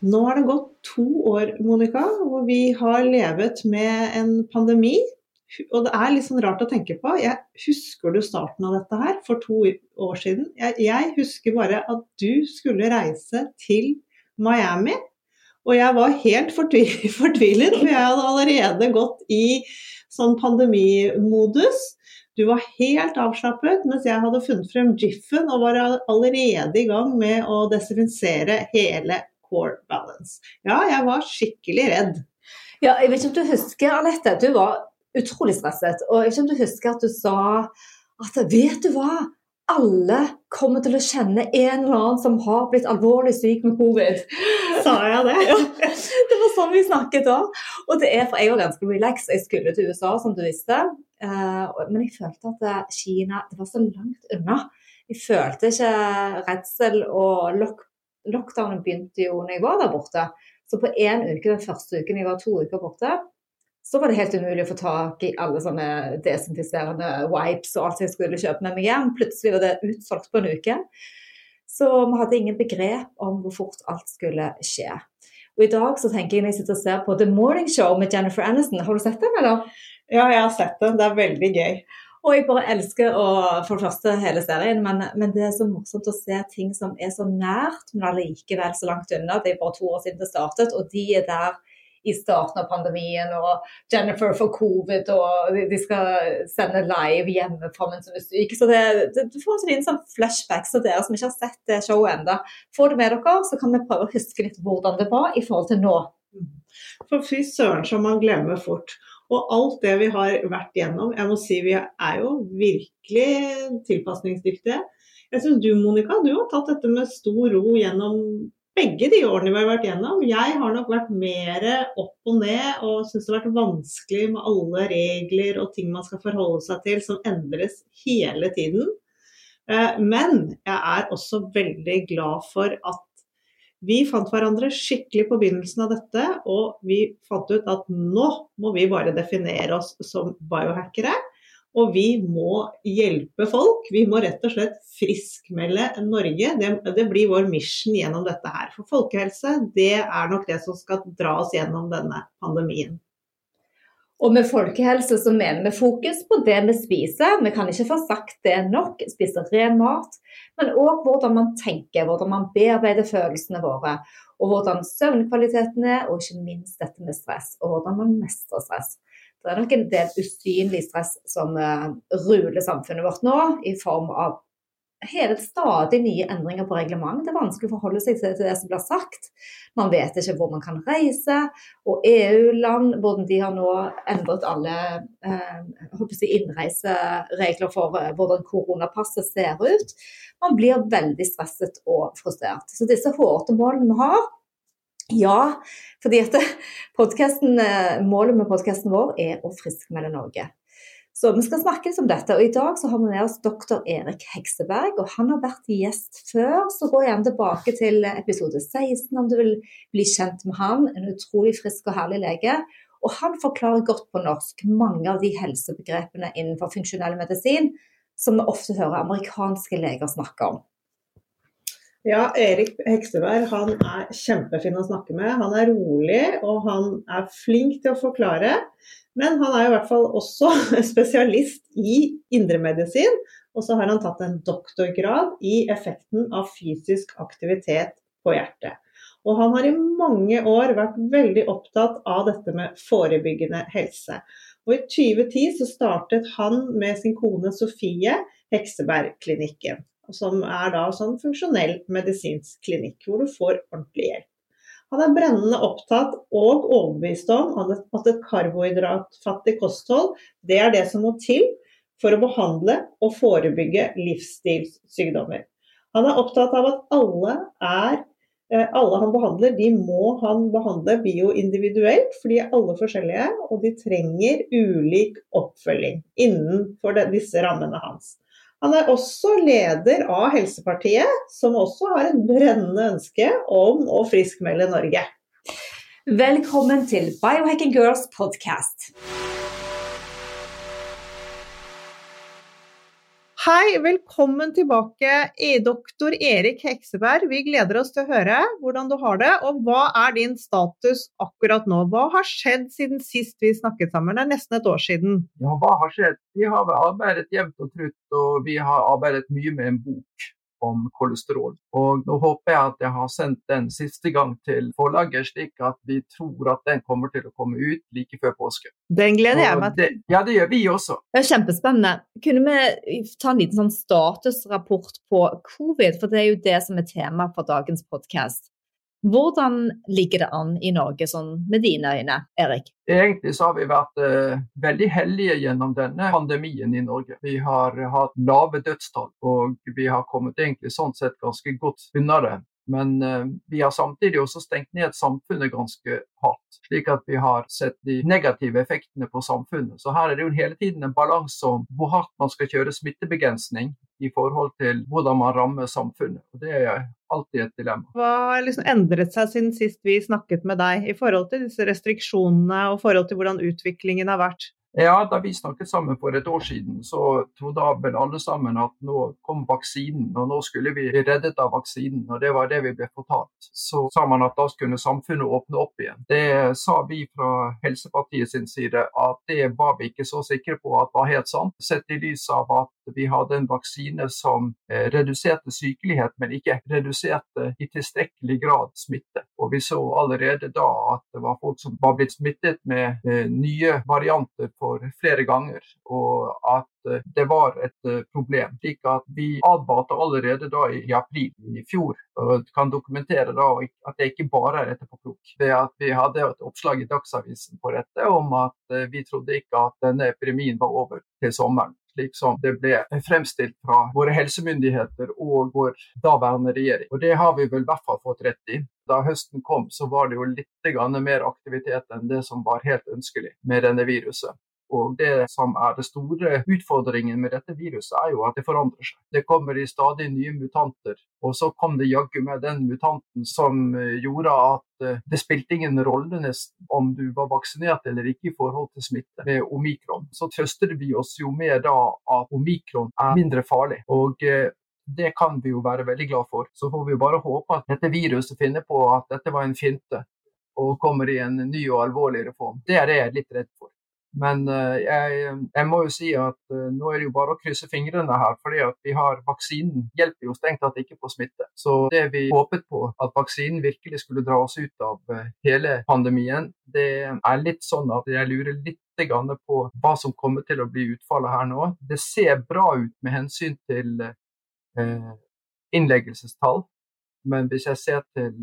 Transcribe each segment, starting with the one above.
Nå har det gått to år, Monica, hvor vi har levet med en pandemi. Og det er litt sånn rart å tenke på. Jeg husker du starten av dette her for to år siden? Jeg, jeg husker bare at du skulle reise til Miami. Og jeg var helt fortvilet, for jeg hadde allerede gått i sånn pandemimodus. Du var helt avslappet, mens jeg hadde funnet frem Jiffen og var allerede i gang med å desinfisere hele core balance. Ja, jeg var skikkelig redd. Ja, jeg vet ikke om du husker, Alette, du var utrolig stresset. Og jeg vet ikke om du husker at du sa at vet du hva, alle kommer til å kjenne en eller annen som har blitt alvorlig syk med covid. Sa jeg det? ja, det var sånn vi snakket da. Og det er, for Jeg var ganske relax. Jeg skulle til USA, som du visste. Eh, men jeg følte at eh, Kina det var så langt unna. Jeg følte ikke redsel og lokk lockdownen begynte jo når jeg var der borte. Så på én uke, den første uken jeg var to uker borte, så var det helt umulig å få tak i alle sånne desinfiserende wipes og alt jeg skulle kjøpe med meg hjem. Plutselig var det utsolgt på en uke. Så vi hadde ingen begrep om hvor fort alt skulle skje. Og i dag så tenker jeg når jeg sitter og ser på The Morning Show med Jennifer Aniston, har du sett den, eller? Ja, jeg har sett den. Det er veldig gøy. Og jeg bare elsker å, for det første hele serien, men, men, det er så morsomt å se ting som er så nært, men allikevel så langt unna. Det er bare to år siden det startet, og de er der i starten av pandemien, og Jennifer får covid, og de skal sende live hjemme fra mens hun er syk. Så det, det, du får en sånn flashback, så dere som ikke har sett det showet ennå, få det med dere, så kan vi prøve å huske litt hvordan det var i forhold til nå. For fy søren som man glemmer fort. Og alt det vi har vært gjennom, jeg må si vi er jo virkelig tilpasningsdyktige. Jeg syns du Monica, du har tatt dette med stor ro gjennom begge de årene vi har vært gjennom. Jeg har nok vært mer opp og ned og syns det har vært vanskelig med alle regler og ting man skal forholde seg til som endres hele tiden. Eh, men jeg er også veldig glad for at vi fant hverandre skikkelig på begynnelsen av dette, og vi fant ut at nå må vi bare definere oss som biohackere. Og vi må hjelpe folk. Vi må rett og slett friskmelde Norge. Det, det, blir vår mission gjennom dette her. For folkehelse, det er nok det som skal dra oss gjennom denne pandemien. Og med folkehelse så mener vi fokus på det vi spiser. Vi kan ikke få sagt det nok. Spise ren mat. Men òg hvordan man tenker, hvordan man bearbeider følelsene våre. Og hvordan søvnkvaliteten er, og ikke minst dette med stress. Og hvordan man mestrer stress. Det er nok en del usynlig stress som uh, ruler samfunnet vårt nå, i form av hele stadig nye endringer på reglement. Det er vanskelig å forholde seg til det som blir sagt. Man vet ikke hvor man kan reise. Og EU-land, hvordan de har nå endret alle eh, innreiseregler for eh, hvordan koronapasset ser ut. Man blir veldig stresset og frustrert. Så disse hårete målene vi har, ja, fordi at eh, målet med podkasten vår er å friskmelde Norge. Så vi skal snakke litt om dette. Og i dag så har vi med oss doktor Erik Hekseberg. Og han har vært gjest før, så gå gjerne tilbake til episode 16 om du vil bli kjent med han. En utrolig frisk og herlig lege. Og han forklarer godt på norsk mange av de helsebegrepene innenfor funksjonell medisin som vi ofte hører amerikanske leger snakke om. Ja, Erik Hekseberg han er kjempefin å snakke med. Han er rolig og han er flink til å forklare. Men han er i hvert fall også spesialist i indremedisin. Og så har han tatt en doktorgrad i effekten av fysisk aktivitet på hjertet. Og han har i mange år vært veldig opptatt av dette med forebyggende helse. Og i 2010 så startet han med sin kone Sofie Heksebergklinikken. Som er da sånn funksjonell medisinsk klinikk, hvor du får ordentlig hjelp. Han er brennende opptatt og overbevist om at et karbohydratfattig kosthold det er det som må til for å behandle og forebygge livsstilssykdommer. Han er opptatt av at alle er Eh, alle han behandler, de må han behandle bioindividuelt, for de er alle forskjellige. Og de trenger ulik oppfølging innenfor disse rammene hans. Han er også leder av Helsepartiet, som også har et brennende ønske om å friskmelde Norge. Velkommen til Biohacking Girls podcast. Hei, velkommen tilbake doktor Erik Hekseberg. Vi gleder oss til å høre hvordan du har det, og hva er din status akkurat nå? Hva har skjedd siden sist vi snakket sammen? Det er nesten et år siden. Ja, hva har skjedd? Vi har arbeidet jevnt og trutt, og vi har arbeidet mye med en bok om kolesterol. Og nå håper jeg at jeg har sendt den siste gang til forlaget, slik at vi tror at den kommer til å komme ut like før påske. Den gleder jeg meg til. Ja, det gjør vi også. Det er kjempespennende. Kunne vi ta en liten sånn statusrapport på covid, for det er jo det som er tema for dagens podkast. Hvordan ligger det an i Norge sånn med dine øyne, Erik? Egentlig så har vi vært eh, veldig heldige gjennom denne pandemien i Norge. Vi har hatt lave dødstall, og vi har kommet egentlig sånn sett ganske godt unna det. Men uh, vi har samtidig også stengt ned samfunnet ganske hardt, slik at vi har sett de negative effektene på samfunnet. Så her er det jo hele tiden en balanse om hvor hardt man skal kjøre smittebegrensning i forhold til hvordan man rammer samfunnet. Og Det er alltid et dilemma. Hva har liksom endret seg siden sist vi snakket med deg, i forhold til disse restriksjonene og forhold til hvordan utviklingen har vært? Ja, Da vi snakket sammen for et år siden, så trodde vel alle sammen at nå kom vaksinen, og nå skulle vi bli reddet av vaksinen. og Det var det vi ble fortalt. Så sa man at da skulle samfunnet åpne opp igjen. Det sa vi fra Helsepartiet sin side at det var vi ikke så sikre på at var helt sant, sett i lys av at vi hadde en vaksine som eh, reduserte sykelighet, men ikke reduserte i tilstrekkelig grad smitte. Og Vi så allerede da at det var folk som var blitt smittet med eh, nye varianter for flere ganger, og at eh, det var et eh, problem. Slik at vi advarte allerede da i april i fjor, og kan dokumentere da at det ikke bare er etterpåklok. Ved at vi hadde et oppslag i Dagsavisen på dette om at vi trodde ikke at denne epidemien var over til sommeren slik som det ble fremstilt fra våre helsemyndigheter og vår daværende regjering. Og det har vi vel i hvert fall fått rett i. Da høsten kom, så var det jo litt mer aktivitet enn det som var helt ønskelig med denne viruset. Og Det som er det store utfordringen med dette viruset, er jo at det forandrer seg. Det kommer i stadig nye mutanter. Og så kom det jaggu med den mutanten som eh, gjorde at eh, det spilte ingen rolle om du var vaksinert eller ikke i forhold til smitte med omikron. Så trøster vi oss jo med da at omikron er mindre farlig. Og eh, det kan vi jo være veldig glad for. Så får vi bare håpe at dette viruset finner på at dette var en finte og kommer i en ny og alvorligere form. Det er det jeg er litt redd for. Men eh, jeg, jeg, må jo si at uh, nå er det jo bare å krysse fingrene her, fordi at vi har vaksinen hjelper jo strengt tatt ikke på smitte. Så det vi håpet på, at vaksinen virkelig skulle dra oss ut av uh, hele pandemien, det er litt sånn at jeg lurer litt på hva som kommer til å bli utfallet her nå. Det ser bra ut med hensyn til innleggelsestall, men hvis jeg ser til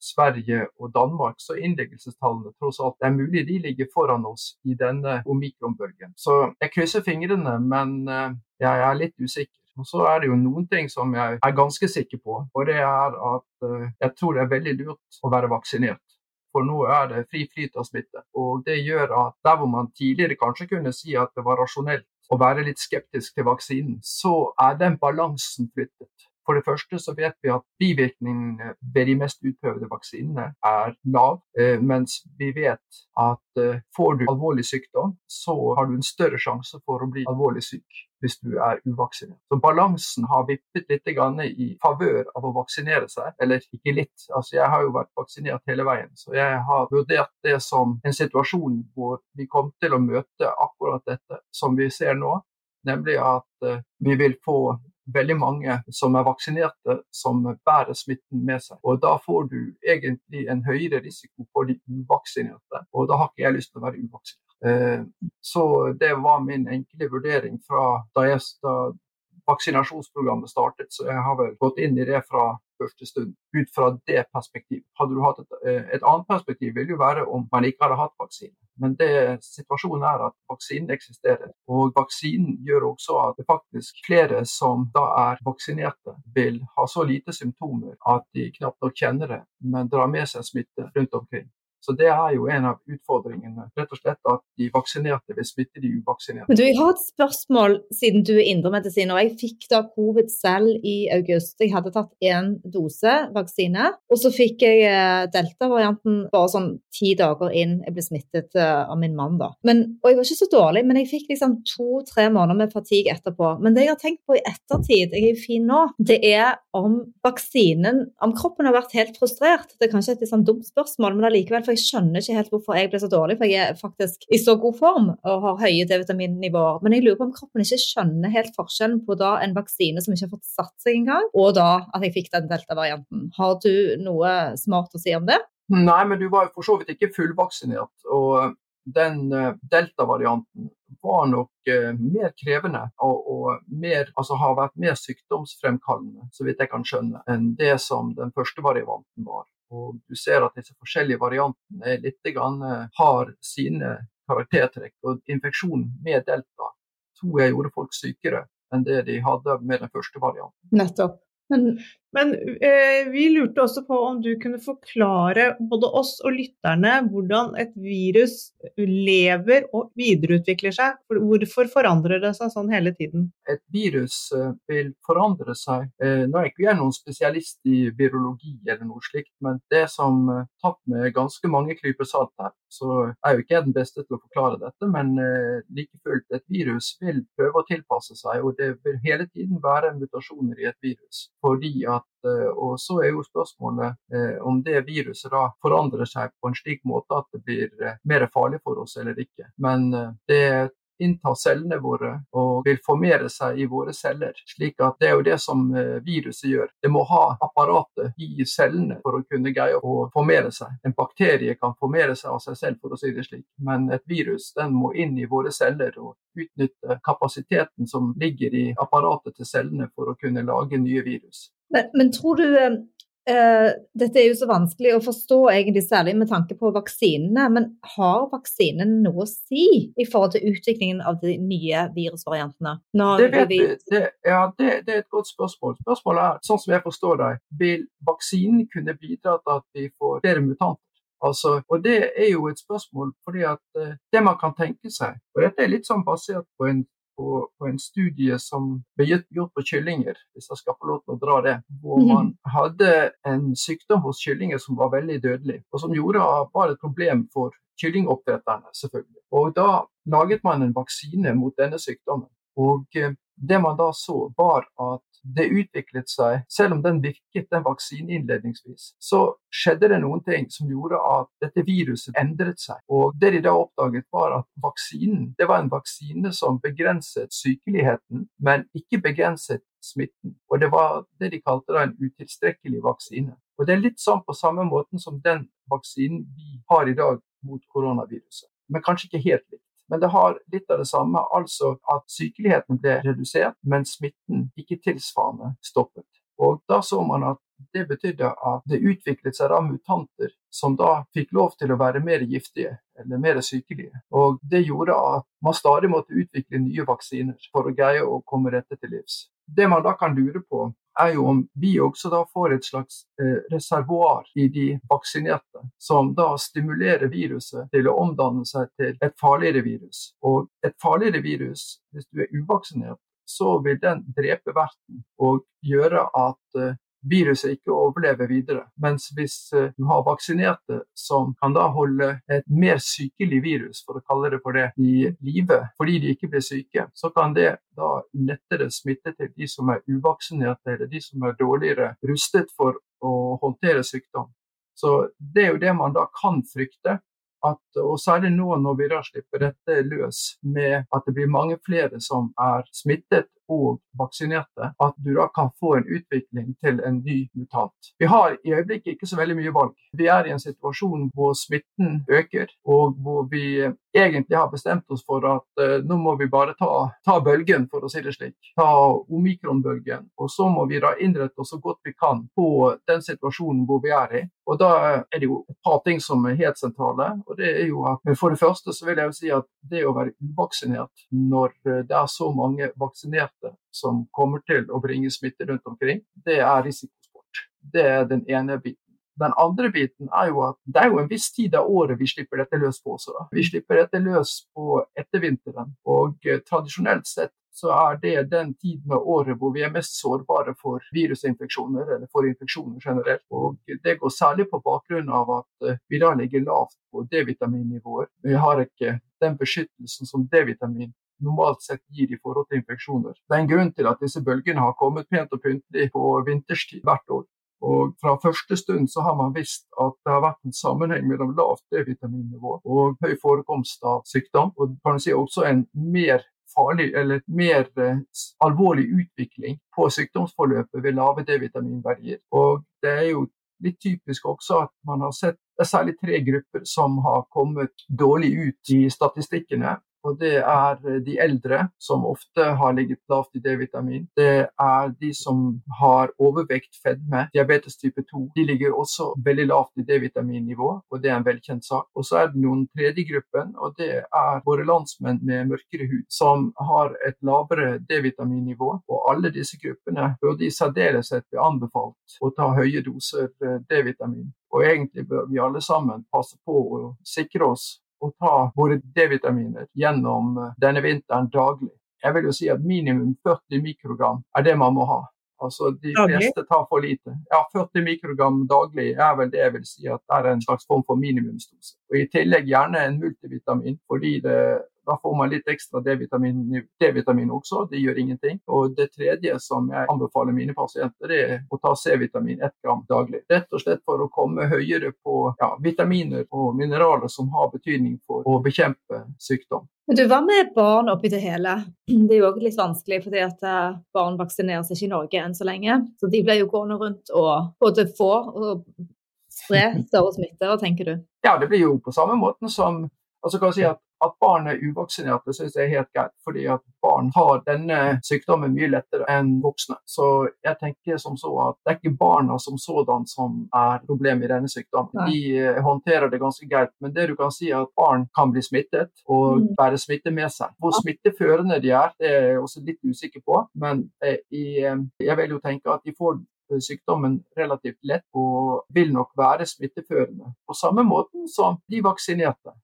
Sverige og Danmark, så innleggelsestallene tross alt det er mulig de ligger foran oss i denne omikronbølgen. Så jeg krysser fingrene, men eh, jeg er litt usikker. Og Så er det jo noen ting som jeg er ganske sikker på, og det er at eh, jeg tror det er veldig lurt å være vaksinert. For nå er det fri flyt av smitte. Og det gjør at der hvor man tidligere kanskje kunne si at det var rasjonelt å være litt skeptisk til vaksinen, så er den balansen flyttet. For det første så vet vi at bivirkningene ved de mest utprøvde vaksinene er lav, eh, mens vi vet at eh, får du alvorlig sykdom, så har du en større sjanse for å bli alvorlig syk hvis du er uvaksinert. Så balansen har vippet litt i favør av å vaksinere seg, eller ikke litt. Altså Jeg har jo vært vaksinert hele veien, så jeg har vurdert det som en situasjon hvor vi kom til å møte akkurat dette som vi ser nå, nemlig at eh, vi vil få veldig mange som er vaksinerte, som bærer smitten med seg. Og Da får du egentlig en høyere risiko for de uvaksinerte, og da har ikke jeg lyst til å være uvaksinert. Eh, så det var min enkle vurdering fra da, jeg, da vaksinasjonsprogrammet startet. Så jeg har vel gått inn i det fra første stund, ut fra det perspektivet. Hadde du hatt et, eh, et annet perspektiv, ville jo være om man ikke hadde hatt vaksine. Men det, situasjonen er at vaksinen eksisterer. Og vaksinen gjør også at det faktisk flere som da er vaksinerte, vil ha så lite symptomer at de knapt nok kjenner det, men drar med seg smitte rundt omkring. Så Det er jo en av utfordringene. rett og slett At de vaksinerte vil smitte de uvaksinerte. Men du, Jeg har et spørsmål, siden du er indremedisin. og Jeg fikk da covid selv i august. Jeg hadde tatt én dose vaksine. Og så fikk jeg eh, delta-varianten bare sånn ti dager inn. Jeg ble smittet eh, av min mann, da. Men, og jeg var ikke så dårlig, men jeg fikk liksom to-tre måneder med fatigue etterpå. Men det jeg har tenkt på i ettertid, jeg er jo fin nå, det er om vaksinen Om kroppen har vært helt frustrert. Det er kanskje et sånn dumt spørsmål, men allikevel. For jeg skjønner ikke helt hvorfor jeg ble så dårlig, for jeg er faktisk i så god form og har høye D-vitaminnivåer. Men jeg lurer på om kroppen ikke skjønner helt forskjellen på da en vaksine som ikke har fått satt seg engang, og da at jeg fikk den delta-varianten. Har du noe smart å si om det? Nei, men du var jo for så vidt ikke fullvaksinert. og den uh, delta-varianten var nok uh, mer krevende og, og mer, altså har vært mer sykdomsfremkallende, så vidt jeg kan skjønne, enn det som den første varianten var. Og du ser at disse forskjellige variantene litt grann, eh, har sine karaktertrekk. Og infeksjon med delta tror jeg gjorde folk sykere enn det de hadde med den første varianten. Nettopp. Men, Men eh, vi lurte også på om du kunne forklare både oss og lytterne hvordan et virus lever og videreutvikler seg. Hvorfor forandrer det seg sånn hele tiden? Et virus eh, vil forandre seg. Eh, nå er ikke jeg noen spesialist i virologi eller noe slikt, men det som eh, tatt med ganske mange klyper salt her, så er jo ikke jeg den beste til å forklare dette, men like fullt, et virus vil prøve å tilpasse seg, og det vil hele tiden være mutasjoner i et virus. Fordi at, og så er jo spørsmålet eh, om det viruset da forandrer seg på en slik måte at det blir eh, mer farlig for oss eller ikke. Men det innta cellene våre og vil formere seg i våre celler. slik at Det er jo det som viruset gjør. Det må ha apparatet i cellene for å kunne greie å formere seg. En bakterie kan formere seg av seg selv, for å si det slik, men et virus den må inn i våre celler og utnytte kapasiteten som ligger i apparatet til cellene for å kunne lage nye virus. Men, men tror du Uh, dette er jo så vanskelig å forstå, egentlig særlig med tanke på vaksinene. Men har vaksinen noe å si i forhold til utviklingen av de nye virusvariantene? Det, vet, vi... det, ja, det, det, er et godt spørsmål. Spørsmålet er, sånn som jeg forstår deg, vil vaksinen kunne bidra til at vi får flere mutanter? Altså, og Det er jo et spørsmål fordi at uh, det man kan tenke seg, og dette er litt sånn basert på en på, på, en studie som ble gjort på kyllinger, hvis jeg skal få lov til å dra det. Hvor mhm. man hadde en sykdom hos kyllinger som var veldig dødelig, og som gjorde var et problem for kyllingoppdretterne, selvfølgelig. Og da laget man en vaksine mot denne sykdommen. Og eh, det man da så, var at det utviklet seg, selv om den virket, den vaksinen innledningsvis, så skjedde det noen ting som gjorde at dette viruset endret seg. Og det de da oppdaget, var at vaksinen det var en vaksine som begrenset sykeligheten, men ikke begrenset smitten. Og det var det de kalte da en utilstrekkelig vaksine. Og det er litt sånn på samme måten som den vaksinen vi har i dag mot koronaviruset, men kanskje ikke helt likt. Men det har litt av det samme, altså at sykeligheten ble redusert, men smitten ikke tilsvarende stoppet. Og da så man at det betydde at det utviklet seg da mutanter som da fikk lov til å være mer giftige eller mer sykelige. Og det gjorde at man stadig måtte utvikle nye vaksiner for å greie å komme dette til livs. Det man da kan lure på, er jo om vi også da får et slags eh, reservoar i de vaksinerte, som da stimulerer viruset til å omdanne seg til et farligere virus. Og et farligere virus, hvis du er uvaksinert, så vil den drepe verten og gjøre at eh, viruset ikke overlever videre. Mens hvis eh, du har vaksinerte som kan da holde et mer sykelig virus, for å kalle det for det, i live fordi de ikke blir syke, så kan det da lettere smitte til de som er uvaksinerte, eller de som er dårligere rustet for å håndtere sykdom. Så det er jo det man da kan frykte. At, og særlig nå når vi da slipper dette løs med at det blir mange flere som er smittet og vaksinerte, at du da kan få en utvikling til en ny mutant. Vi har i øyeblikket ikke så veldig mye valg. Vi er i en situasjon hvor smitten øker, og hvor vi egentlig har bestemt oss for at eh, nå må vi bare ta, ta, bølgen, for å si det slik. Ta omikronbølgen. Og så må vi da innrette oss så godt vi kan på den situasjonen hvor vi er i. Og da er det jo et par ting som er helt sentrale. og det er jo at For det første så vil jeg jo si at det å være uvaksinert når det er så mange vaksinerte som kommer til å bringe smitte rundt omkring, det er risikosport. Det er den ene biten. Den andre biten er jo at det er jo en viss tid av året vi slipper dette løs på også. Vi slipper dette løs på ettervinteren. Og eh, tradisjonelt sett så er det den tiden av året hvor vi er mest sårbare for virusinfeksjoner, eller for infeksjoner generelt. Og det går særlig på bakgrunn av at eh, vi da ligger lavt på D-vitaminnivåer. Vi har ikke den beskyttelsen som D-vitamin normalt sett gir i forhold til infeksjoner. Det er en grunn til at disse bølgene har kommet pent og pyntelig på vinterstid hvert år. Og Fra første stund så har man visst at det har vært en sammenheng mellom lavt D-vitaminnivå og høy forekomst av sykdom. Og kan si også en mer farlig eller mer eh, alvorlig utvikling på sykdomsforløpet ved lave D-vitaminverdier. Og det er jo litt typisk også at man har sett det er særlig tre grupper som har kommet dårlig ut i statistikkene og det er eh, de eldre, som ofte har ligget lavt i D-vitamin. Det er de som har overvekt, fedme, diabetes type 2. De ligger også veldig lavt i D-vitaminnivå, og det er en velkjent sak. Og så er det noen tredje gruppen, og det er våre landsmenn med mørkere hud, som har et lavere D-vitaminnivå. Og alle disse gruppene burde i særdeleshet bli anbefalt å ta høye doser eh, D-vitamin. Og egentlig bør vi alle sammen passe på å sikre oss å ta våre D-vitaminer gjennom eh, denne vinteren daglig. Jeg vil jo si at minimum 40 mikrogram er det man må ha. Altså De fleste tar for lite. Ja, 40 mikrogram daglig er vel det jeg vil si at det er en slags form for minimumsdose. Og I tillegg gjerne en multivitamin, fordi det da får man litt ekstra D-vitamin også, det gjør ingenting. Og det tredje som jeg anbefaler mine pasienter, det er å ta C-vitamin 1 gram daglig. Rett og slett for å komme høyere på ja, vitaminer og mineraler som har betydning for å bekjempe sykdom. Men du, Hva med barn oppi det hele? Det er jo også litt vanskelig fordi at eh, barn vaksineres ikke i Norge enn så lenge. Så de blir jo gående rundt og både får og spre større smitte. Hva tenker du? Ja, det blir jo på samme måten som altså kan jeg si at at barn er uvaksinerte, synes jeg er helt greit, fordi at barn har denne sykdommen mye lettere enn voksne. Så jeg tenker som så at det er ikke barna som sådan som er problemet i denne sykdommen. De eh, håndterer det ganske greit, men det du kan si er at barn kan bli smittet og mm. bære smitte med seg. Hvor smitteførende de er, det er jeg også litt usikker på, men eh, eh, jeg vil jo tenke at de får sykdommen relativt lett og vil nok være smitteførende. På samme måte som de vaksinerte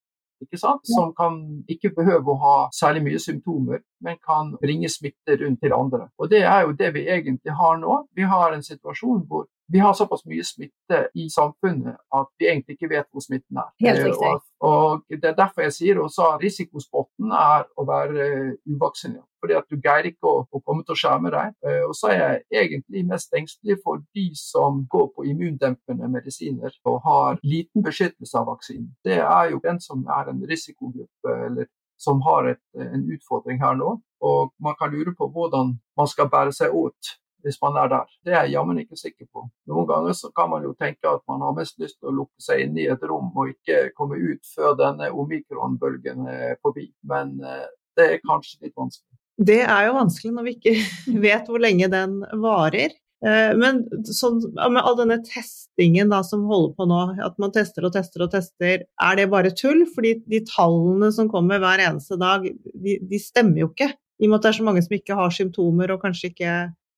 ikke sant? som kan ikke behøve å ha særlig mye symptomer, men kan bringe smitte rundt til andre. Og Det er jo det vi egentlig har nå. Vi har en situasjon hvor vi har såpass mye smitte i samfunnet at vi egentlig ikke vet hvor smitten er. Helt eh, riktig. Og, Det er derfor jeg sier også at risikospotten er å være uvaksinert. Fordi at du greier ikke å, å, komme til å skjerme deg. Eh, og så er jeg egentlig mest engstelig for de som går på immundempende medisiner og har liten beskyttelse av vaksinen. Det er jo den som er en risikogruppe, eller som har et, en utfordring her nå. Og man kan lure på hvordan man skal bære seg ut hvis man er der. Det er jeg jammen ikke sikker på. Noen ganger så kan man jo tenke at man har mest lyst til å lukke seg inne i et rom og ikke komme ut før denne omikronbølgen er forbi. Men eh, det er kanskje litt vanskelig. Det er jo vanskelig når vi ikke vet hvor lenge den varer. Eh, men sånn, med all denne testingen da, som holder på nå, at man tester og tester og tester, er det bare tull? Fordi de tallene som kommer hver eneste dag, de, de stemmer jo ikke. I og med at det er så mange som ikke har symptomer og kanskje ikke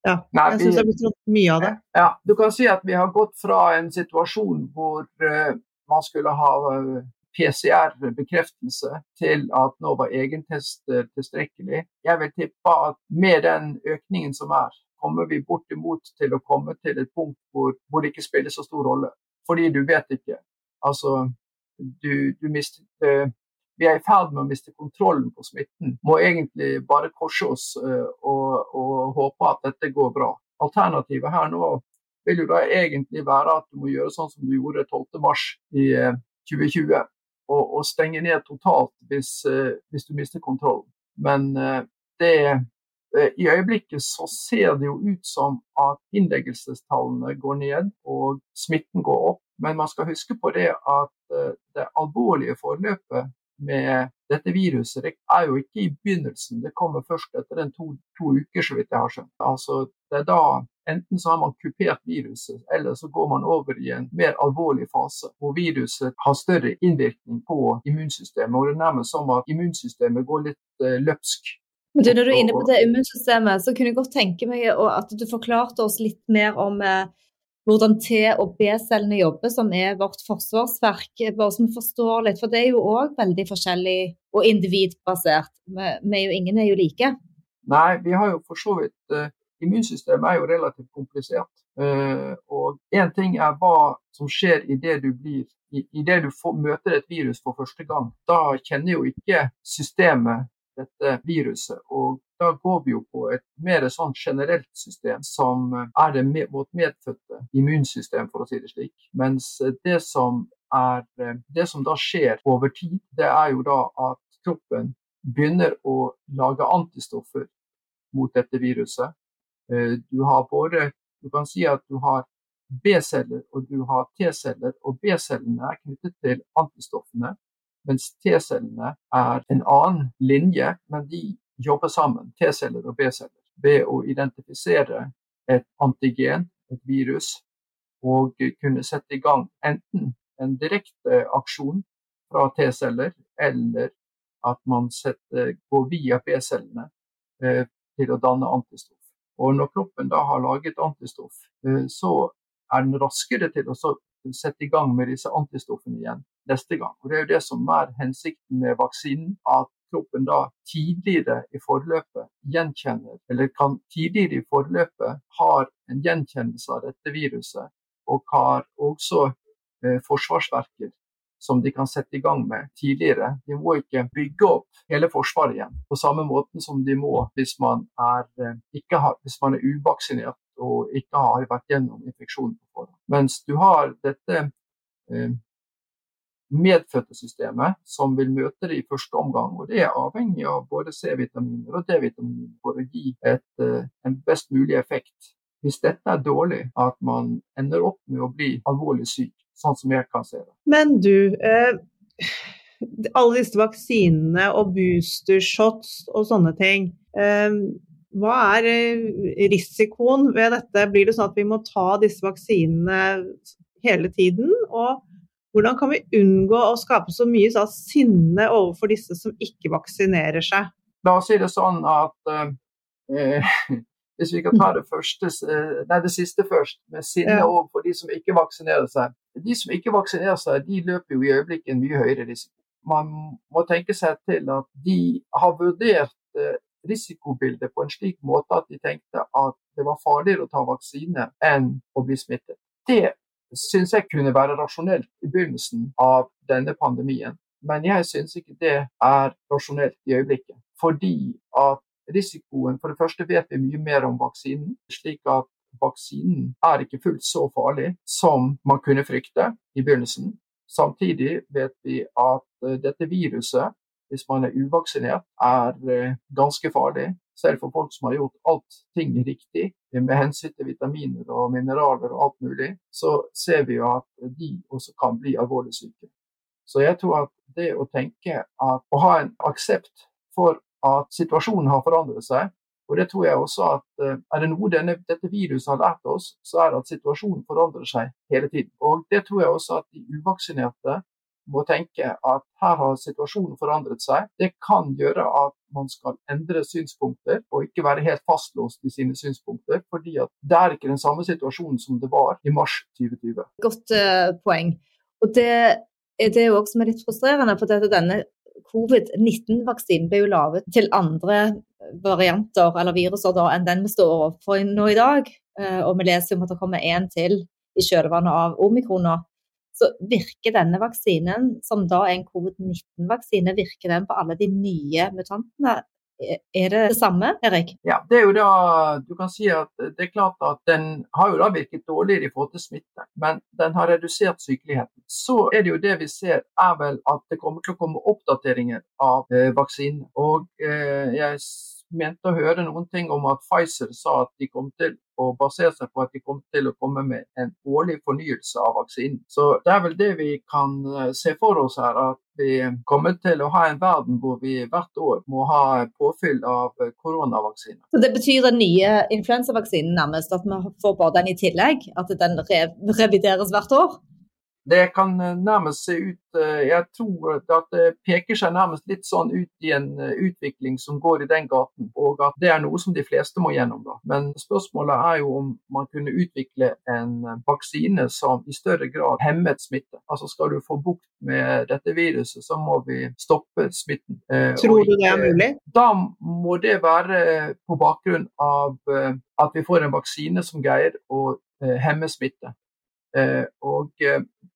ja, Nei, jeg syns det har blitt mye av det. Ja, du kan si at vi har gått fra en situasjon hvor uh, man skulle ha uh, eh, PCR-bekreftelse til at nå var egentest tilstrekkelig. Jeg vil tippe at med den økningen som er, kommer vi bortimot til å komme til et punkt hvor, hvor det ikke spiller så stor rolle. Fordi du vet ikke. Altså, du, du mister vi er i ferd med å miste kontrollen på smitten. Må egentlig bare korse oss uh, og, og, håpe at dette går bra. Alternativet her nå vil jo da egentlig være at du må gjøre sånn som du gjorde 12.3 i uh, 2020, og, og, stenge ned totalt hvis, uh, hvis du mister kontrollen. Men det Eh, I øyeblikket så ser det jo ut som at innleggelsestallene går ned og smitten går opp. Men man skal huske på det at eh, det alvorlige forløpet med dette viruset er jo ikke i begynnelsen, det kommer først etter en to, to uker, så vidt jeg har skjønt. Altså, det er da Enten så har man kupert viruset, eller så går man over i en mer alvorlig fase, hvor viruset har større innvirkning på immunsystemet. og Det er nærmest som at immunsystemet går litt uh, løpsk. Du, Når du er inne på det immunsystemet, så kunne jeg godt tenke meg at du forklarte oss litt mer om eh, hvordan T- og B-cellene jobber, som er vårt forsvarsverk. bare som vi forstår litt, For det er jo òg veldig forskjellig og individbasert. Vi, ingen er jo like. Nei, vi har jo for så vidt uh, Immunsystemet er jo relativt komplisert. Uh, og én ting er hva som skjer idet du blir Idet du får, møter et virus for første gang, da kjenner jo ikke systemet dette viruset. Og da går vi jo på et mer sånn generelt system som er det med, vårt medfødte immunsystem, for å si det slik. Mens det som, er, det som da skjer over tid, det er jo da at kroppen begynner å lage antistoffer mot dette viruset. Eh, du har både Du kan si at du har B-celler og du har T-celler, og B-cellene er knyttet til antistoffene. Mens T-cellene er en annen linje, men de jobber sammen, T-celler og B-celler, ved å identifisere et antigen, et virus, og kunne sette i gang enten en direkte aksjon fra T-celler, eller at man setter, går via B-cellene eh, til å danne antistoff. Og når kroppen da har laget antistoff, eh, så er den raskere til å sette i gang med disse antistoffene igjen neste gang. Og Det er jo det som er hensikten med vaksinen, at kroppen da tidligere i forløpet gjenkjenner, eller kan tidligere i forløpet har en gjenkjennelse av dette viruset, og har også eh, forsvarsverker som de kan sette i gang med tidligere. De må ikke bygge opp hele Forsvaret igjen, på samme måten som de må hvis man er, eh, har, hvis man er uvaksinert og ikke har vært gjennom infeksjonen på forhånd. Mens du har dette eh, medfødte systemet som vil møte det i første omgang. og Det er avhengig av både C-vitaminer og D-vitaminer for å gi et, eh, en best mulig effekt. Hvis dette er dårlig, at man ender opp med å bli alvorlig syk, sånn som jeg kan se det. Men du, eh, alle disse vaksinene og boostershots og sånne ting. Eh, hva er eh, risikoen ved dette? Blir det sånn at vi må ta disse vaksinene hele tiden? Og hvordan kan vi unngå å skape så mye så, sinne overfor disse som ikke vaksinerer seg? La oss si det sånn at eh, hvis vi kan ta det, første, eh, nei, det siste først, med sinne ja. overfor de som ikke vaksinerer seg. De som ikke vaksinerer seg, de løper jo i øyeblikket en mye høyere risiko. Man må tenke seg til at de har vurdert eh, risikobildet på en slik måte at de tenkte at det var farligere å ta vaksine enn å bli smittet. Det syns jeg kunne være rasjonelt i begynnelsen av denne pandemien. Men jeg syns ikke det er rasjonelt i øyeblikket. Fordi at risikoen For det første vet vi mye mer om vaksinen. slik at vaksinen er ikke fullt så farlig som man kunne frykte i begynnelsen. Samtidig vet vi at eh, dette viruset, hvis man er uvaksinert, er eh, ganske farlig selv for folk som har gjort alt ting riktig med hensyn til vitaminer og mineraler og alt mulig, så ser vi jo at de også kan bli alvorlig syke. Så jeg tror at det å tenke at å ha en aksept for at situasjonen har forandret seg, og det tror jeg også at eh, er det noe denne, dette viruset har lært oss, så er det at situasjonen forandrer seg hele tiden. Og det tror jeg også at de uvaksinerte må tenke at her har situasjonen forandret seg. Det kan gjøre at man skal endre synspunkter og ikke være helt fastlåst i sine synspunkter. fordi at det er ikke den samme situasjonen som det var i mars 2020. Godt uh, poeng. Og det er det òg som er litt frustrerende. for denne Covid-19-vaksinen ble jo laget til andre varianter eller viruser da, enn den vi står overfor nå i dag. Uh, og vi leser om at det kommer én til i kjølvannet av omikron nå så virker denne vaksinen, som da er en covid-19-vaksine, virker den på alle de nye mutantene? Er det det samme, Erik? Ja, det er jo da, du kan si at det er klart at Den har jo da virket dårligere i forhold til smitte, men den har redusert sykeligheten. Så er det jo det vi ser, er vel at det kommer til å komme oppdateringer av eh, vaksinen. Og eh, jeg mente å høre noen ting om at Pfizer sa at de kom til å basere seg på at de kommer til å komme med en årlig fornyelse av vaksinen. Så det er vel det vi kan eh, se for oss her, at vi kommer til å ha en verden hvor vi hvert år må ha påfyll av koronavaksiner. Så Det betyr den nye influensavaksinen nærmest, at vi får bare den i tillegg? At den revideres hvert år? Det kan eh, nærmest se ut eh, Jeg tror at det peker seg nærmest litt sånn ut i en eh, utvikling som går i den gaten, og at det er noe som de fleste må gjennom. da. Men spørsmålet er jo om man kunne utvikle en vaksine som i større grad hemmet smitte. Altså Skal du få bukt med dette viruset, så må vi stoppe smitten. Tror du det er mulig? Da må det være på bakgrunn av at vi får en vaksine som greier å hemme smitte. Og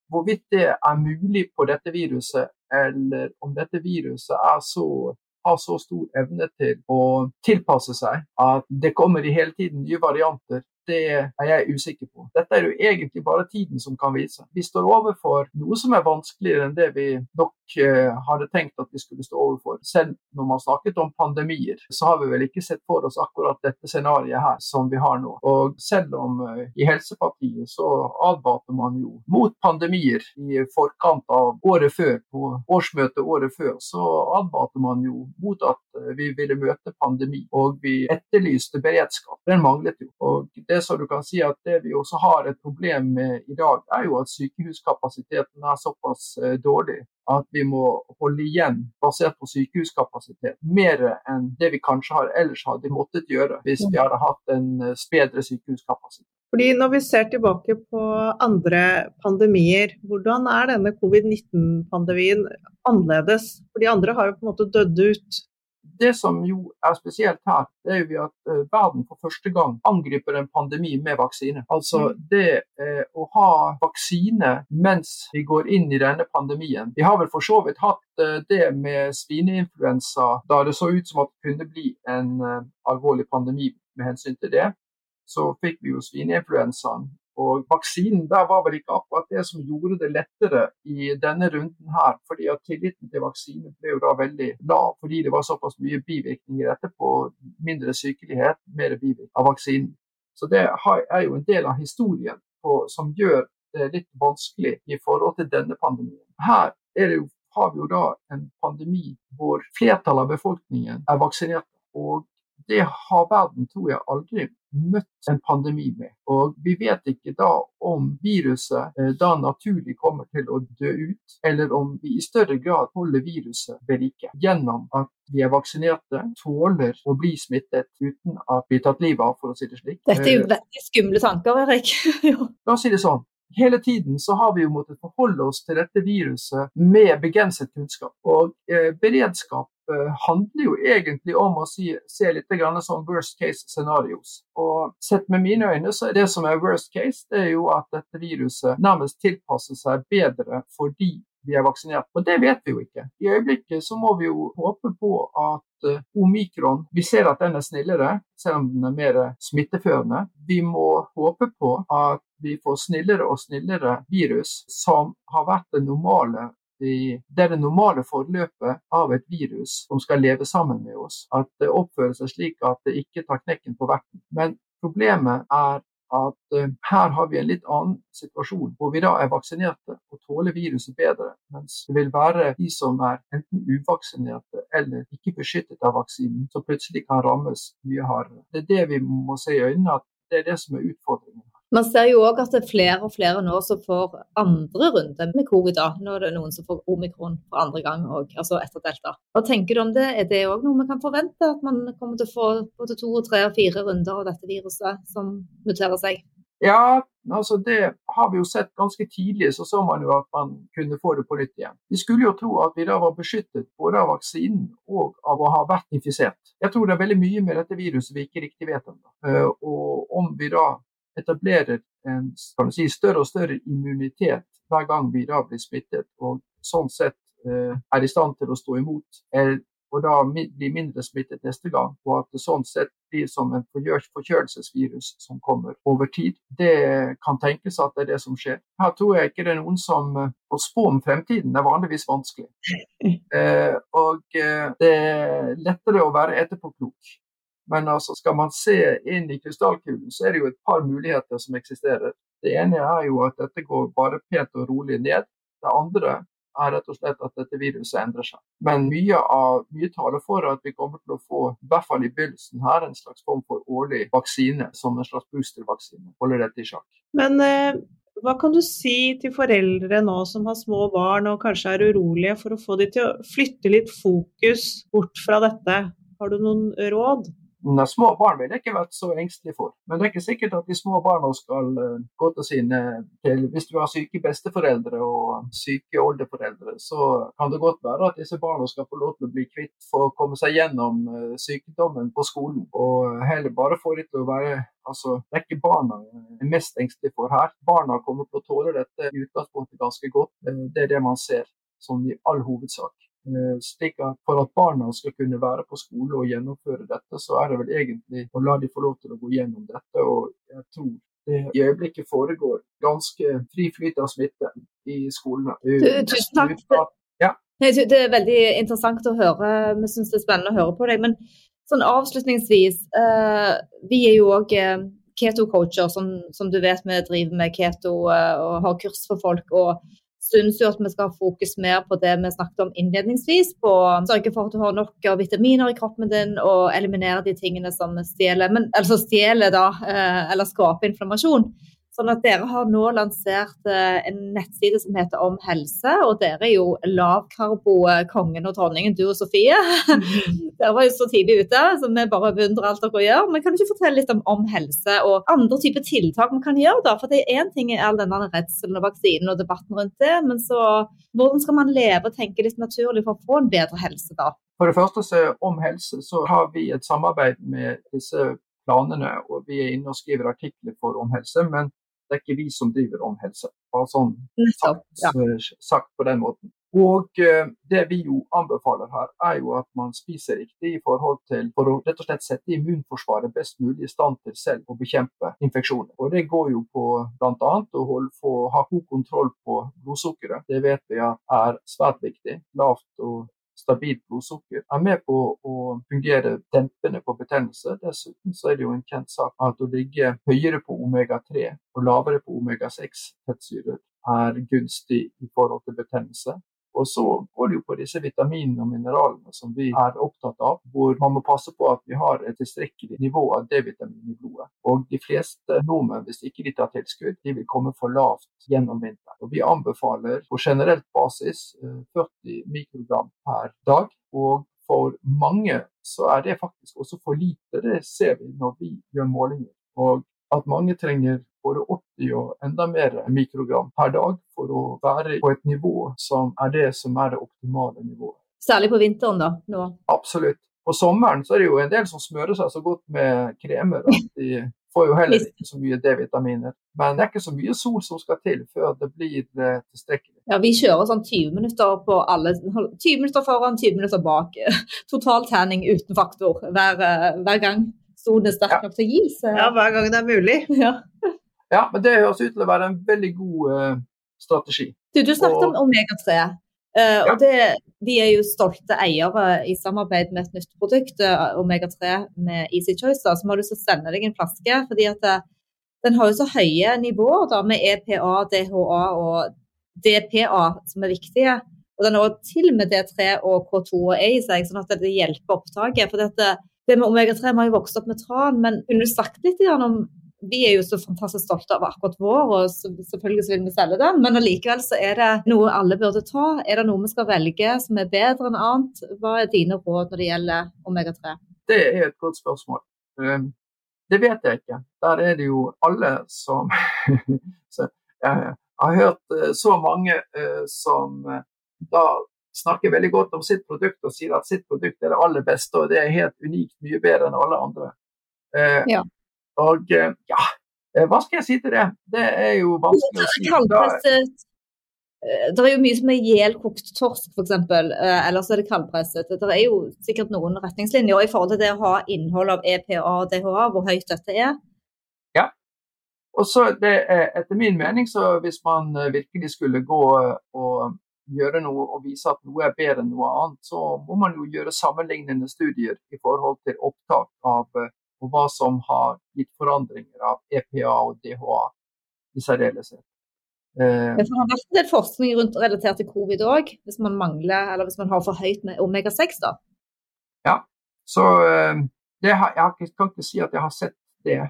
hvorvidt det er mulig på dette viruset, eller om dette viruset så, har så stor evne til å tilpasse seg at det kommer i hele tiden nye varianter det er jeg usikker på. Dette er jo egentlig bare tiden som kan vise. Vi står overfor noe som er vanskeligere enn det vi nok uh, hadde tenkt at vi skulle stå overfor. Selv når man snakket om pandemier, så har vi vel ikke sett for oss akkurat dette scenarioet her som vi har nå. Og selv om uh, i Helsepartiet så advarte man jo mot pandemier i forkant av året før, på årsmøtet året før, så advarte man jo mot at uh, vi ville møte pandemi. Og vi etterlyste beredskap. Den manglet jo. Og det det som du kan si at det vi også har et problem med i dag, er jo at sykehuskapasiteten er såpass eh, dårlig at vi må holde igjen basert på sykehuskapasitet. Mer enn det vi kanskje har, ellers hadde måttet gjøre hvis vi hadde hatt en eh, bedre sykehuskapasitet. Fordi Når vi ser tilbake på andre pandemier, hvordan er denne covid-19-pandemien annerledes? For de andre har jo på en måte dødd ut det som jo er spesielt her, det er jo at uh, verden for første gang angriper en pandemi med vaksine. Altså mm. det eh, å ha vaksine mens vi går inn i denne pandemien. Vi har vel for så vidt hatt eh, det med svineinfluensa da det så ut som at det kunne bli en alvorlig pandemi med hensyn til det. Så fikk vi jo svineinfluensaen og vaksinen der var vel ikke akkurat det som gjorde det lettere i denne runden her. fordi at tilliten til vaksinen ble jo da veldig lav, fordi det var såpass mye bivirkninger etterpå. Mindre sykelighet, mer bivirkning av vaksinen. Så det er jo en del av historien på, som gjør det litt vanskelig i forhold til denne pandemien. Her jo, har vi jo da en pandemi hvor flertallet av befolkningen er vaksinert. Og det har verden, tror jeg, aldri møtt en pandemi med. Og vi vet ikke da om viruset eh, da naturlig kommer til å dø ut, eller om vi i større grad holder viruset ved like gjennom at vi er vaksinerte, tåler å bli smittet uten at vi har tatt livet av, for å si det slik. Dette er jo eh, veldig skumle tanker, Erik. La oss si det sånn. Hele tiden så har vi jo måttet forholde oss til dette viruset med begrenset kunnskap. Og eh, beredskap handler jo egentlig om å si, se litt som worst case scenarios. Og sett med mine øyne så er det som er worst case, det er jo at dette viruset nærmest tilpasser seg bedre fordi vi er vaksinert. Og det vet vi jo ikke. I øyeblikket så må vi jo håpe på at uh, omikron Vi ser at den er snillere, selv om den er mer smitteførende. Vi må håpe på at vi får snillere og snillere virus som har vært det normale det er det normale forløpet av et virus som skal leve sammen med oss. At det oppfører seg slik at det ikke tar knekken på verten. Men problemet er at uh, her har vi en litt annen situasjon, hvor vi da er vaksinerte og tåler viruset bedre. Mens det vil være de som er enten uvaksinerte eller ikke beskyttet av vaksinen, som plutselig kan rammes mye hardere. Det er det vi må se i øynene, at det er det som er utfordringen. Man ser jo òg at det er flere og flere nå som får andre runde med covid. da. Nå er det noen som får omikron for andre gang òg, altså etter delta. Hva tenker du om det? Er det òg noe vi kan forvente? At man kommer til å få både to, tre og fire runder av dette viruset som muterer seg? Ja, altså det har vi jo sett ganske tidlig, så så man jo at man kunne få det på nytt igjen. Vi skulle jo tro at vi da var beskyttet både av vaksinen og av å ha vært infisert. Jeg tror det er veldig mye med dette viruset vi ikke riktig vet om. Eh, og om vi da etablerer en si, større og større immunitet hver gang vi da blir smittet, og sånn sett eh, er i stand til å stå imot. og da blir mindre smittet neste gang, og at det sånn sett blir som en forkjølelsesvirus som kommer over tid. Det kan tenkes at det er det som skjer. Her tror jeg ikke det er noen som eh, Å spå om fremtiden er vanligvis vanskelig. Eh, og eh, det er lettere å være etterpåklok Men altså, skal man se inn i krystallkulen, så er det jo et par muligheter som eksisterer. Det ene er jo at dette går bare pent og rolig ned. Det andre er rett og slett at dette viruset endrer seg. Men mye, av, mye taler for at vi kommer til å få, i hvert fall i begynnelsen her, en slags form for årlig vaksine, som en slags boostervaksine. Holder dette i sjakk. Men eh, hva kan du si til foreldre nå som har små barn og kanskje er urolige, for å få dem til å flytte litt fokus bort fra dette? Har du noen råd? Nei, små barn vil jeg ikke vært så engstelig for. Men det er ikke sikkert at de små barna skal uh, gå til sine til, Hvis du har syke besteforeldre og syke oldeforeldre, så kan det godt være at disse barna skal få lov til å bli kvitt for å komme seg gjennom uh, sykdommen på skolen. Og heller bare få dem til å være Altså, det er ikke barna jeg er mest engstelig for her. Barna kommer til å tåle dette i utgangspunktet ganske godt. Det er det man ser, sånn i all hovedsak. Eh, slik at For at barna skal kunne være på skole og gjennomføre dette, så er det vel egentlig å la de få lov til å gå gjennom dette. og jeg tror det i øyeblikket foregår ganske fri flyt av smitte i skolene. Tusen takk. Ja. Det er veldig interessant å høre. Vi syns det er spennende å høre på deg. Men sånn avslutningsvis, uh, vi er jo òg uh, keto-coacher, som, som, du vet vi driver med keto og har kurs for folk. og syns jo at vi skal ha fokus mer på det vi snakket om innledningsvis. På å sørge for at du har nok vitaminer i kroppen din og eliminere de tingene som stjeler, men, altså stjeler da, eh, eller skaper inflammasjon. Sånn at Dere har nå lansert eh, en nettside som heter Om helse, og dere er jo lavkarbo-kongen og dronningen, du og Sofie. dere var jo så tidlig ute, så vi bare beundrer alt dere gjør. Men kan du ikke fortelle litt om Om helse og andre typer tiltak man kan gjøre? da? For det er én ting er all denne redselen og vaksinen og debatten rundt det, men så hvordan skal man leve og tenke litt naturlig for å få en bedre helse da? For det første så Om helse så har vi et samarbeid med disse planene, og vi er inne og skriver artikler for Om helse. Men det er ikke vi som driver om helse. Bare sånn sagt, ja. sagt, på den måten. Og uh, det vi jo anbefaler her, er jo at man spiser riktig i forhold til for å rett og slett sette immunforsvaret best mulig i stand til selv å bekjempe infeksjoner. Og Det går jo på bl.a. å holde, få, ha god kontroll på blodsukkeret. Det vet vi er svært viktig. Lavt og stabilt blodsukker er med på å fungere dempende på betennelse. Dessuten så er det jo en kjent sak at å ligge høyere på omega-3 og lavere på omega-6 fettsyrer er gunstig i forhold til betennelse. Og så går det jo på disse vitaminene og mineralene som vi er opptatt av, hvor man må passe på at vi har et tilstrekkelig nivå av D-vitamin i blodet. Og de fleste nordmenn, hvis ikke de tar tilskudd, de vil komme for lavt gjennom vinteren. Og vi anbefaler på generelt basis 40 eh, mikrogram per dag. Og for mange så er det faktisk også for lite. Det ser vi når vi gjør målinger. Og at mange trenger både 80 og enda mer mikrogram per dag for å være på et nivå som er det som er det optimale nivået. Særlig på vinteren, da? Nå. Absolutt. På sommeren så er det jo en del som smører seg så godt med kremer at de får jo heller ikke så mye D-vitaminer. Men det er ikke så mye sol som skal til før det blir eh, tilstrekkelig. Ja, Vi kjører sånn 20 minutter på alle 20 minutter foran, 20 minutter bak. Total tanning uten faktor hver, eh, hver gang er sterk nok til å gi seg. Ja, hver gang det er mulig. Ja. Ja, men det høres ut til å være en veldig god uh, strategi. Du, du snakket og... om omega-3. Uh, ja. og det, De er jo stolte eiere i samarbeid med et nytt produkt, uh, Omega-3 med Easy Choice, da, som har lyst til å sende deg en flaske. fordi at Den har jo så høye nivåer da, med EPA, DHA og DPA, som er viktige. Og den har til med D3 og K2 og A i seg, sånn at det hjelper opptaket. for dette, det med omega-3 har jo vokst opp med tran, men kunne du sagt litt om vi er jo så fantastisk stolte av akkurat vår, og selvfølgelig så vil vi selge den. Men allikevel så er det noe alle burde ta. Er det noe vi skal velge som er bedre enn annet? Hva er dine råd når det gjelder omega-3? Det er et godt spørsmål. Um, det vet jeg ikke. Der er det jo alle som Jeg har hørt uh, så mange uh, som uh, da snakker veldig godt om sitt produkt og sier at sitt produkt er det aller beste, og det er helt unikt mye bedre enn alle andre. Ja. Og eh, ja, eh, hva skal jeg si til det? Det er jo vanskelig å si. Kaldpresset. det er jo mye som er ihjelkokt torsk, f.eks. Eller så er det kaldpresset. Det er jo sikkert noen retningslinjer i forhold til det å ha innhold av EPA og DHA, hvor høyt dette er. Ja. Og så det er, Etter min mening, så hvis man virkelig skulle gå og gjøre noe og vise at noe er bedre enn noe annet, så må man jo gjøre sammenlignende studier i forhold til opptak av og hva som har gitt forandringer av EPA og DHA i særdeleshet. Eh, det har vært en del forskning rundt relatert til covid òg, hvis man mangler eller hvis man har for høyt med omega-6. da. Ja, så eh, har, jeg kan ikke si at jeg har sett det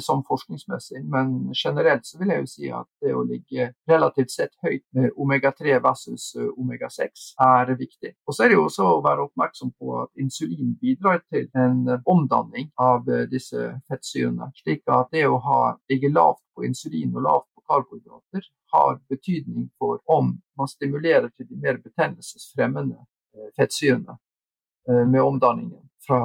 som forskningsmessig, men generelt så vil jeg jo si at det å ligge relativt sett høyt med omega-3 versus eh, omega-6 er viktig. Og så er det jo også å være oppmerksom på at insulin bidrar til en eh, omdanning av eh, disse fettsyrene, slik at det å ha, ligge lavt på insulin og lavt på karbohydrater har betydning for om man stimulerer til de mer betennelsesfremmende fettsyrene med omdanningen fra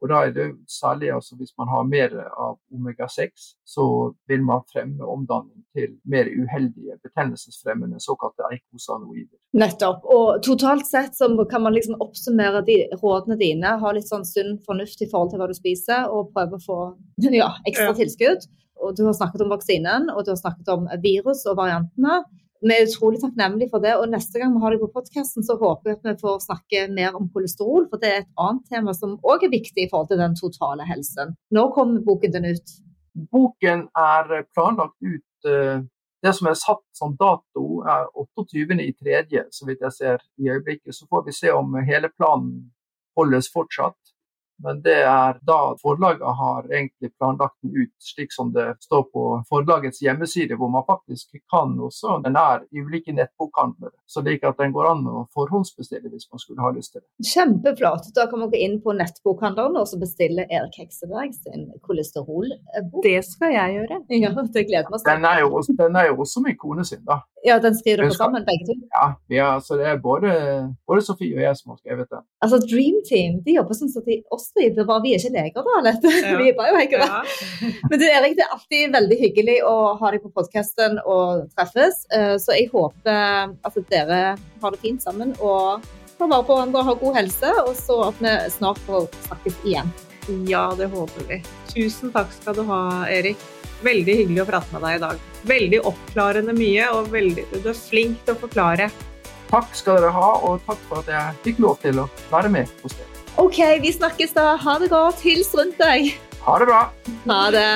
Og da er det særlig altså hvis man har mer av omega-6, så vil man fremme omdanning til mer uheldige betennelsesfremmende såkalte eikosanoider. Nettopp. Og totalt sett så kan man liksom oppsummere de rådene dine, ha litt sånn sunn fornuft i forhold til hva du spiser, og prøve å få ja, ekstra tilskudd. Og du har snakket om vaksinen, og du har snakket om virus og variantene vi er utrolig takknemlige for det. Og neste gang vi har deg på podkasten, så håper jeg at vi får snakke mer om kolesterol. For det er et annet tema som òg er viktig i forhold til den totale helsen. Når kommer boken din ut? Boken er planlagt ut eh, Det som er satt som dato, er 28.3., så vidt jeg ser i øyeblikket. Så får vi se om hele planen holdes fortsatt. Men det er da forlaget har egentlig planlagt den ut slik som det står på forlagets hjemmeside, hvor man faktisk kan også Den er i ulike nettbokhandlere, så det er at den går an å forhåndsbestille hvis man skulle ha lyst til det. Kjempeflott. Da kan man gå inn på nettbokhandleren og bestille Erik Hekseberg sin kolesterolbok. Det skal jeg gjøre. Ja, det gleder meg. Den er, jo, den er jo også min kone sin, da. Ja, den skriver dere sammen, begge to? Ja, ja, så det er både, både Sofie og jeg som har skrevet den. Altså Dream Team de jobber sånn at de oss er bare vi er ikke leger, da. Ja. vi er biohackere. Ja. Men du Erik, det er alltid veldig hyggelig å ha deg på podkasten og treffes. Eh, så jeg håper at dere har det fint sammen og tar vare på hverandre og har god helse, og så at vi snart får snakkes igjen. Ja, det håper vi. Tusen takk skal du ha, Erik. Veldig hyggelig å prate med deg i dag. Veldig oppklarende mye, og veldig, du er flink til å forklare. Takk skal dere ha, og takk for at jeg fikk lov til å være med hos dere. OK, vi snakkes da. Ha det godt. Hils rundt deg. Ha det bra. Ha det.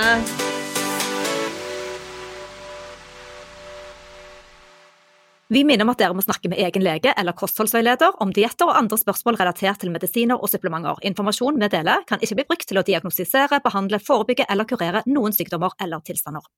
Vi minner om at dere må snakke med egen lege eller kostholdsveileder om dietter og andre spørsmål relatert til medisiner og supplementer. Informasjon vi deler kan ikke bli brukt til å diagnostisere, behandle, forebygge eller kurere noen sykdommer eller tilstander.